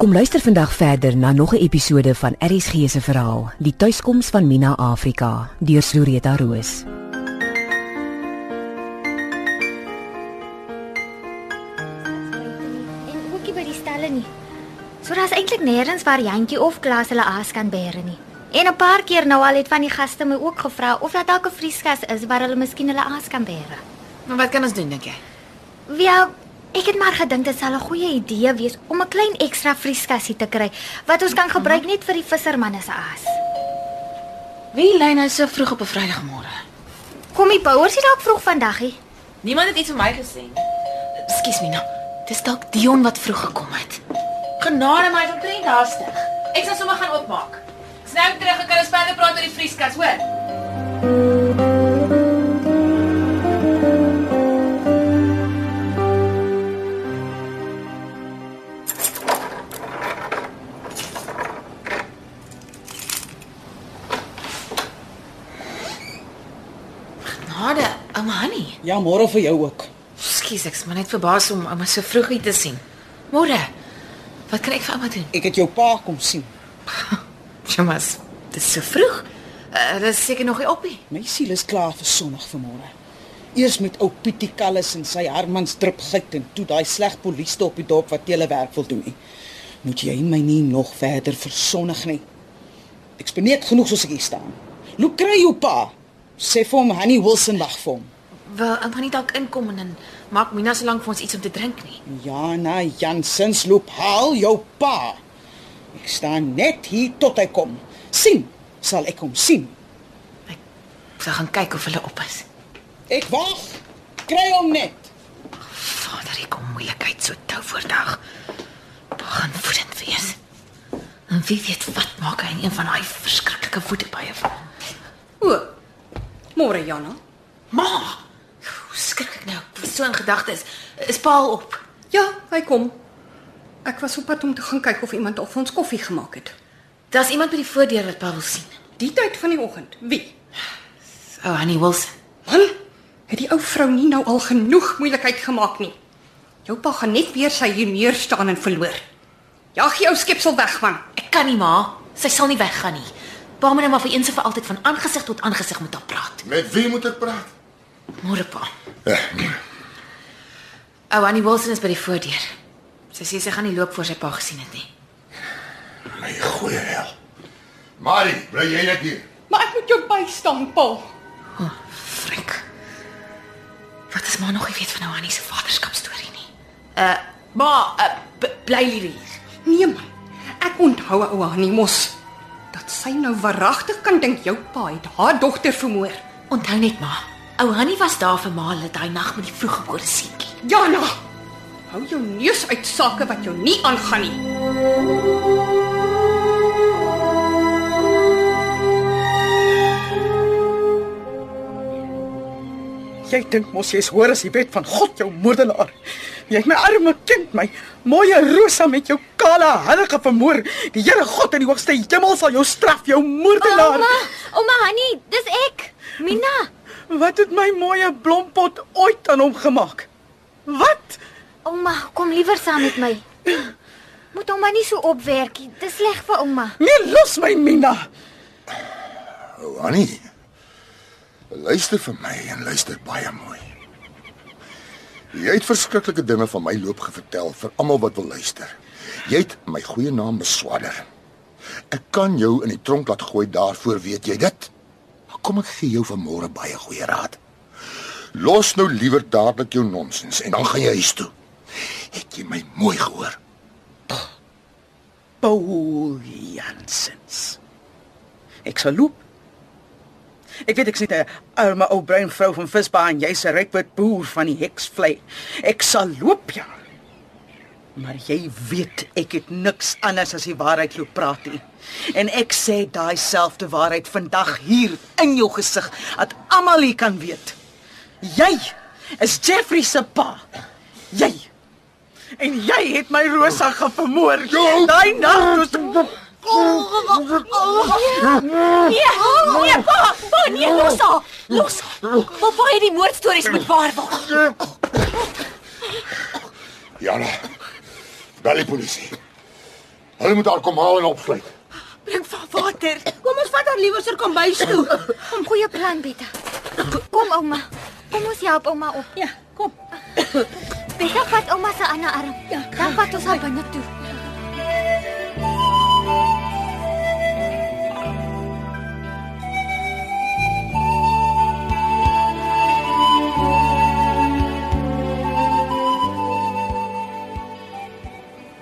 Kom luister vandag verder na nog 'n episode van RSG se verhaal, Die tuiskoms van Mina Afrika, deur Floretta Roos. En ookie by die stelle nie. So daar's eintlik nêrens waar jantjie of klas hulle aas kan bære nie. En 'n paar keer nou al het van die gaste my ook gevra of daar dalk 'n vrieskas is waar hulle miskien hulle aas kan bære. Maar wat kan ons doen dink jy? Ja, ek het maar gedink dit sal 'n goeie idee wees om 'n klein ekstra vrieskasie te kry wat ons kan gebruik net vir die vissermanne se aas. Wie lê nou so vroeg op 'n Vrydagmôre? Kom die bouers hier dalk vroeg vandag hè? Niemand het iets vir my gesê. Ekskuus Mina. Dis dalk Dion wat vroeg gekom het. Genade my omtrent haastig. Ek sal sommer gaan oopmaak. Ek's nou terug, ek kan ons verder praat oor die vrieskas, hoor? Ouma Hanni. Ja, môre vir jou ook. Ekskuus, ek's maar net verbaas om ouma so vroeg hier te sien. Môre. Wat kan ek vir ouma doen? Ek het jou pa kom sien. Jomas, dis so vroeg. Uh, dis seker nog nie op nie. My siel is klaar vir sonnig vanmôre. Eers met ou Pietie Kallis en sy Hermans drupgeit en toe daai sleg polisie op die dorp wat telewerk wil doen nie. Moet jy my nie nog verder versonnig nie. Ek spreek genoeg soos ek hier staan. Loop kry jou pa. Sê vir hom Honey Wilson wag vir hom. Wil ouma nie dalk inkom en dan maak Mina so lank vir ons iets om te drink nie. Jana Jansens loop haal jou pa. Ek staan net hier tot hy kom. sien, sal ek hom sien. Ek sal gaan kyk of hulle op is. Ek wag. Kry hom net. Vader, ek kom moeilikheid so tou voor dag. Begin voedend wees. En wie weet wat maak hy in een van daai verskriklike voetepaaie van. O. Môre Jana. Ma, hoe skrik ek nou? Ek was so in gedagtes. Is Paul op? Ja, hy kom. Ek was op pad om te gaan kyk of iemand al vir ons koffie gemaak het. Daar's iemand by die voordeur wat Paul wil sien. Die tyd van die oggend. Wie? O, oh, Annie Wilson. Man, het die ou vrou nie nou al genoeg moeilikheid gemaak nie. Jou pa gaan net weer sy hier neer staan en verloor. Jag die ou skepsel weg man. Ek kan nie, ma. Sy sal nie weggaan nie. Pa moet nou maar vir eens en vir altyd van aangesig tot aangesig met haar praat. Met wie moet ek praat? Môre pa. Ja, O, oh, Annie Wilson is by die voordeur. Sy sê sy gaan nie loop voor sy pa gesien het nie. my goeie hel. Marie, bly jy net hier? Maar ek moet jou bystaan, Paul. Oh, Frank. Wat is maar nog nie weet van nou Annie se vaderskapstorie nie. Uh, ma, uh, b- bly hier. Nee man. Ek onthou ou Annie mos dat sy nou waaragtig kan dink jou pa het haar dogter vermoor. Onthou net maar. Ou Hannie was daar vir ma hulle daai nag met die vroeggebore seentjie. Jana, hou jou neus uit sake wat jou nie aangaan nie. Jy dink mos jy's hoor as die wet van God jou moordenaar. Jy het my arme kind, my mooie Rosa met jou kale harige vermoor. Die Here God in die hoogste hemel sal jou straf, jou moordenaar. Ouma, ouma Hanni, dis ek. Mina. Wat het my mooie blompot ooit aan hom gemaak? Wat? Ouma, kom liewer saam met my. Moet ouma nie so opwerk nie. Dis sleg vir ouma. Nee, los my Mina. O, Annie. Luister vir my en luister baie mooi. Jy het verskriklike dinge van my loop gevertel vir almal wat wil luister. Jy het my goeie naam beswadder. Ek kan jou in die tronk laat gooi daarvoor, weet jy dit? Maar kom ek gee jou vanmôre baie goeie raad. Los nou liewer dadelik jou nonsens en dan gaan jy huis toe. Het jy my mooi gehoor? Paul Jansens. Ek sal loop. Ek weet ek's net 'n arme ou bruin vrou van visbaan en jy's 'n rykwit boer van die heksvlei. Ek sal loop ja. Maar jy weet ek het niks anders as die waarheid loop praat nie. En ek sê daai selfde waarheid vandag hier in jou gesig dat almal hier kan weet. Jy is Jeffrey se pa. Jy. En jy het my Rosa gevermoor. Daai nag toe Nee, nee, pa, pa, nee, los haar. Los haar. Pappa het die moordstories moet waar word. Jana. Bel die polisie. Hulle moet haar kom haal en opsluit. Bring vir water. Kom ons vat haar liewer sy kombuis toe. Kom, goeie plan, Betta. Kom ouma. Kom ons help ouma op. Ja, kom. Betta vat ouma se ander arm. Ja, Dan vat ons haar binne toe.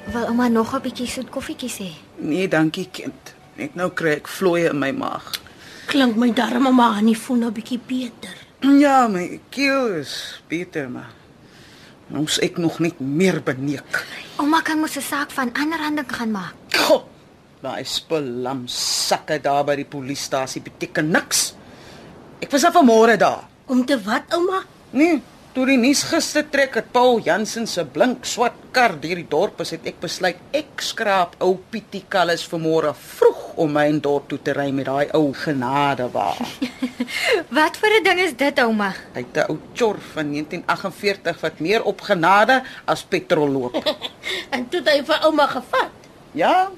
Wil ouma nog 'n bietjie soet koffietjie hê? Nee, dankie kind. Net nou kry ek vloeie in my maag. Klink my darm maar Annie voel nou bietjie beter. Ja, my keel is beter, maar ons ek nog net meer beneek. Ouma kan mos 'n saak van aanranding gaan maak. God, daai spullam sakke daar by die polisiestasie beteken niks. Ek was af vanmôre daar. Om te wat, ouma? Nee, toe die nuus gister trek het Paul Jansen se blink swart kar deur die dorp is, het ek besluit ek skraap ou Pietie Kallis vanmôre vroeg om my in dorp toe te ry met daai ou genade wa. Wat vir 'n ding is dit, ouma? Hy het 'n ou chor van 1948 wat meer op genade as petrol loop. En toe het hy vir ouma gevat. Ja,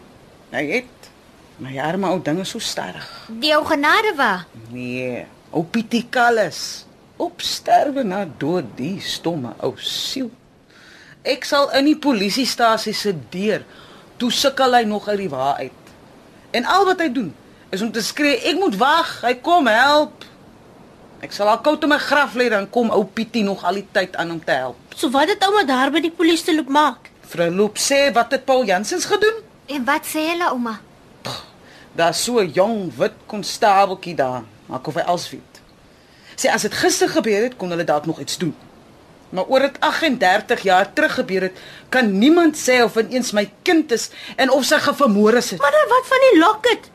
hy het. My arme ou ding is so stadig. Die ou genade wa. Nee, ou Pietie Kallis. Op sterwe na dood die stomme ou siel. Ek sal in die polisiestasie se deur. Toe sukkel hy nog uit die wa uit. En al wat hy doen is om te skree, ek moet wag, hy kom help. Ek sal al koud in my graf lê dan kom ou Pietie nog al die tyd aan om te help. So wat het ouma daar by die polisie te loop maak? Vrou Loop sê wat het Paul Jansens gedoen? En wat sê hulle, ouma? Daar's so 'n jong wit konstabeltjie daar, maak of hy als weet. Sê as dit gister gebeur het, kon hulle dalk nog iets doen. Maar oor dit 38 jaar terug gebeur het, kan niemand sê of dit eens my kind is en of sy gevermoor is. Maar dan wat van die locket?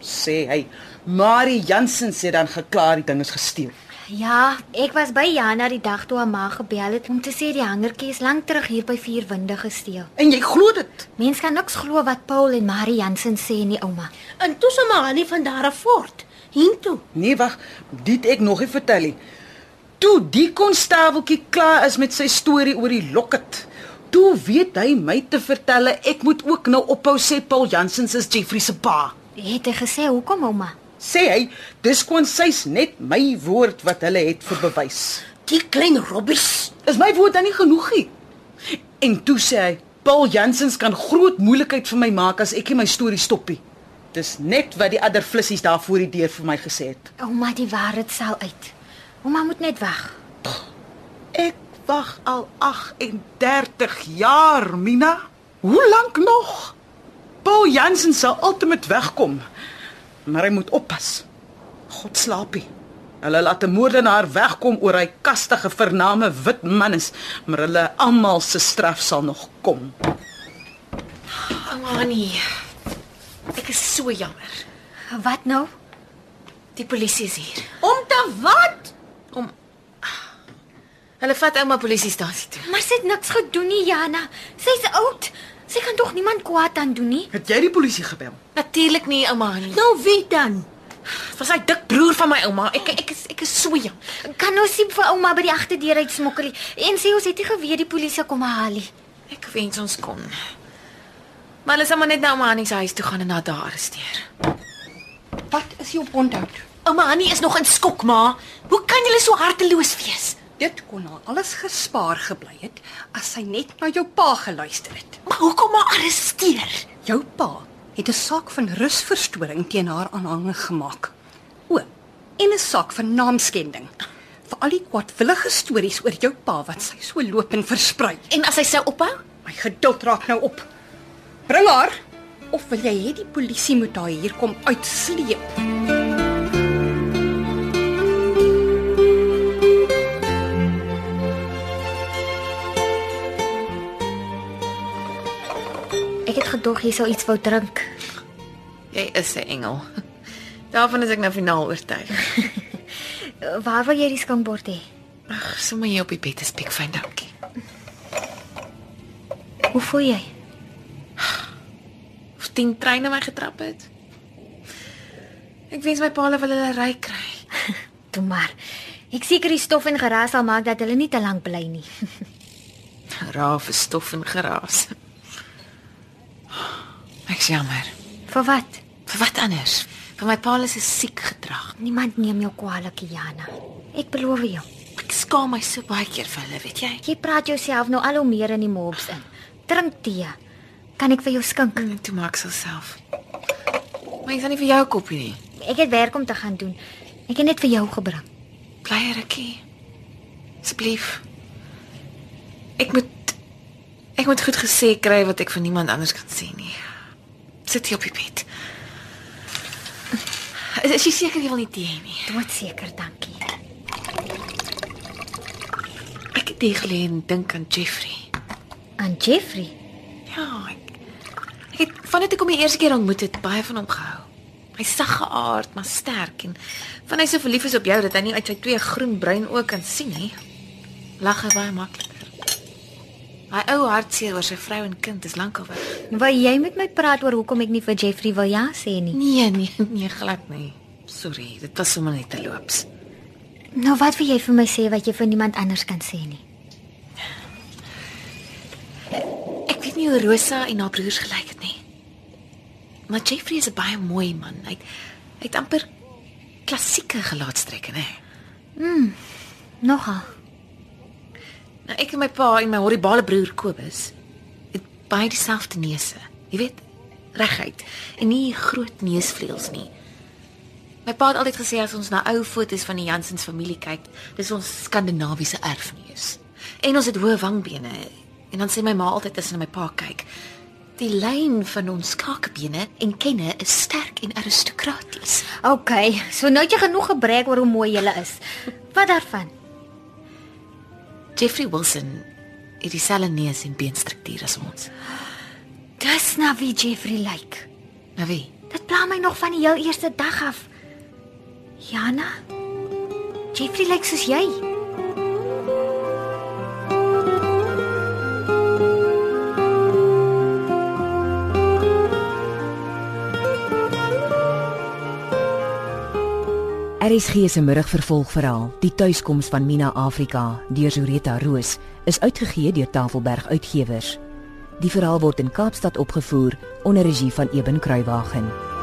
Sê hy, Marie Jansen sê dan geklaar die ding is gesteel. Ja, ek was by Jana die dag toe haar ma gebel het om te sê die hangertjie is lank terug hier by Vierwinde gesteel. En jy glo dit? Mens kan niks glo wat Paul en Marie Jansen sê nie, ouma. En toe se maar Annie van daar af voort. Hiertoe. Nee, wag, dit ek nog nie vertel nie. Toe die konstabeltjie klaar is met sy storie oor die lokket. Toe weet hy my te vertel ek moet ook nou ophou sê Paul Jansen is Jeffrey se pa. Het hy gesê hoekom, ouma? Sê hy, dis konsis net my woord wat hulle het vir bewys. Die klein robbies. Is my woord dan nie genoeg nie? En toe sê hy, Paul Jansens kan groot moeilikheid vir my maak as ek nie my storie stop nie. Dis net wat die ander flissies daar voor die deur vir my gesê het. Ouma, die waarheid sal uit. Ouma moet net wag. Ek wag al 38 jaar, Mina. Hoe lank nog? Paul Jansen sal altyd wegkom. Maar hy moet oppas. God slaapie. Hulle laat 'n moordenaar wegkom oor hy kastige vername wit man is, maar hulle almal se straf sal nog kom. Ouma Annie. Ek is so jammer. Wat nou? Die polisie is hier. Om te wat? Om Hulle vat ouma polisiestasie toe. Maar sy het niks gedoen nie, Jana. Sy's oud. Sy kan tog niemand kwaad aan doen nie. Het jy die polisie gebel? Natuurlik nie, ouma Annie. Nou wie dan? Was hy dik broer van my ouma? Ek ek is ek is so jammer. Kan ons nie vir ouma by die agterdeur uit smokkel nie. En sê ons het nie geweet die polisie kom haal nie. Ek wens ons kon. Maar hulle sal maar net na ouma Annie se huis toe gaan en haar daar arresteer. Wat is jou onthou? Ouma Annie is nog in skok, ma. Hoe kan jy so harteloos wees? Dit kon haar alles gespaar gebly het as sy net na jou pa geluister het. Maar hoekom maar arresteer? Jou pa het 'n saak van rusverstoring teen haar aanhangig gemaak. O, en 'n saak van naamskending. Vir al die kwaadwillige stories oor jou pa wat sy so loop en versprei. En as hy sou ophou? My geduld raak nou op. Bring haar of wil jy hê die polisie moet haar hier kom uitsleep? Ek het gedog jy sou iets wou drink. Jy is 'n engel. Daarvan is ek nou finaal oortuig. Waar wil jy die skinkbord hê? Ag, sommer hier op die bed is pik fyn dankie. Hoe voel jy? Of 10 treine my getrap het. Ek wens my paal wil hulle ry kry. Toe maar. Ek seker die stof en geraas sal maak dat hulle nie te lank bly nie. Raaf is stof en geraas. Ek's jammer. Vir wat? Vir wat anders? Vir my pa is 'n siek gedrag. Niemand neem jou kwaadlik, Jana. Ek beloof jou. Ek skaam my so baie keer vir hulle, weet jy? Jy praat jouself nou al hoe meer in die mobs in. Drink tee. Kan ek vir jou skink? Mm, Toe maak sal self. Maar ek gaan nie vir jou koppie nie. Ek het werk om te gaan doen. Ek het net vir jou gebring. Bly rukkie. Asseblief. Ek moet ek moet goed gesê kry wat ek van niemand anders kan sê nie. Sit hier op die bed. Is, is jy seker jy wil nie tee hê nie? Doodseker, dankie. Ek het hier gelê en dink aan Jeffrey. Aan Jeffrey. Ja, ek ek het vandat ek hom die eerste keer ontmoet het, baie van hom gehou. Hy's sagge aard, maar sterk en van hy so verlief is op jou dat hy nie uit sy twee groen-bruin oë kan sien nie. Lag hy baie makliker. Hy ou hartseer oor sy vrou en kind is lankal weg. Wil jy met my praat oor hoekom ek nie vir Jeffrey wil ja sê nie? Nee, nee, nee, glad nie. Sorry, dit was sommer net te loops. Nou wat wil jy vir my sê wat jy vir niemand anders kan sê nie? Ek weet nie hoe Rosa en haar broers gelyk het. Maar Jeffrey is 'n baie mooi man. Hy hy het amper klassieke gelaatstrekke, né? Nogal. Nou ek en my pa en my horribale broer Kobus het baie dieselfde neuse. Jy weet, reguit en nie groot neusvleuels nie. My pa het altyd gesê as ons na ou foto's van die Jansens familie kyk, dis ons skandinawiese erfenis. En ons het hoë wangbene. En dan sê my ma altyd as sy na my pa kyk, die lyn van ons kakebene en kenne is sterk en aristokraties. OK, so nou het jy genoeg gebrek oor hoe mooi jy is. Wat daarvan? Jeffrey Wilson het dieselfde neus en beenstruktuur as ons. Dis na wie Jeffrey lyk. Nou wie? Dit pla my nog van die heel eerste dag af. Jana? Jeffrey lyk soos jy. RSG se middagvervolgverhaal, Die tuiskoms van Mina Afrika deur Zureta Roos, is uitgegee deur Tafelberg Uitgewers. Die verhaal word in Kaapstad opgevoer onder regie van Eben Kruiwagen.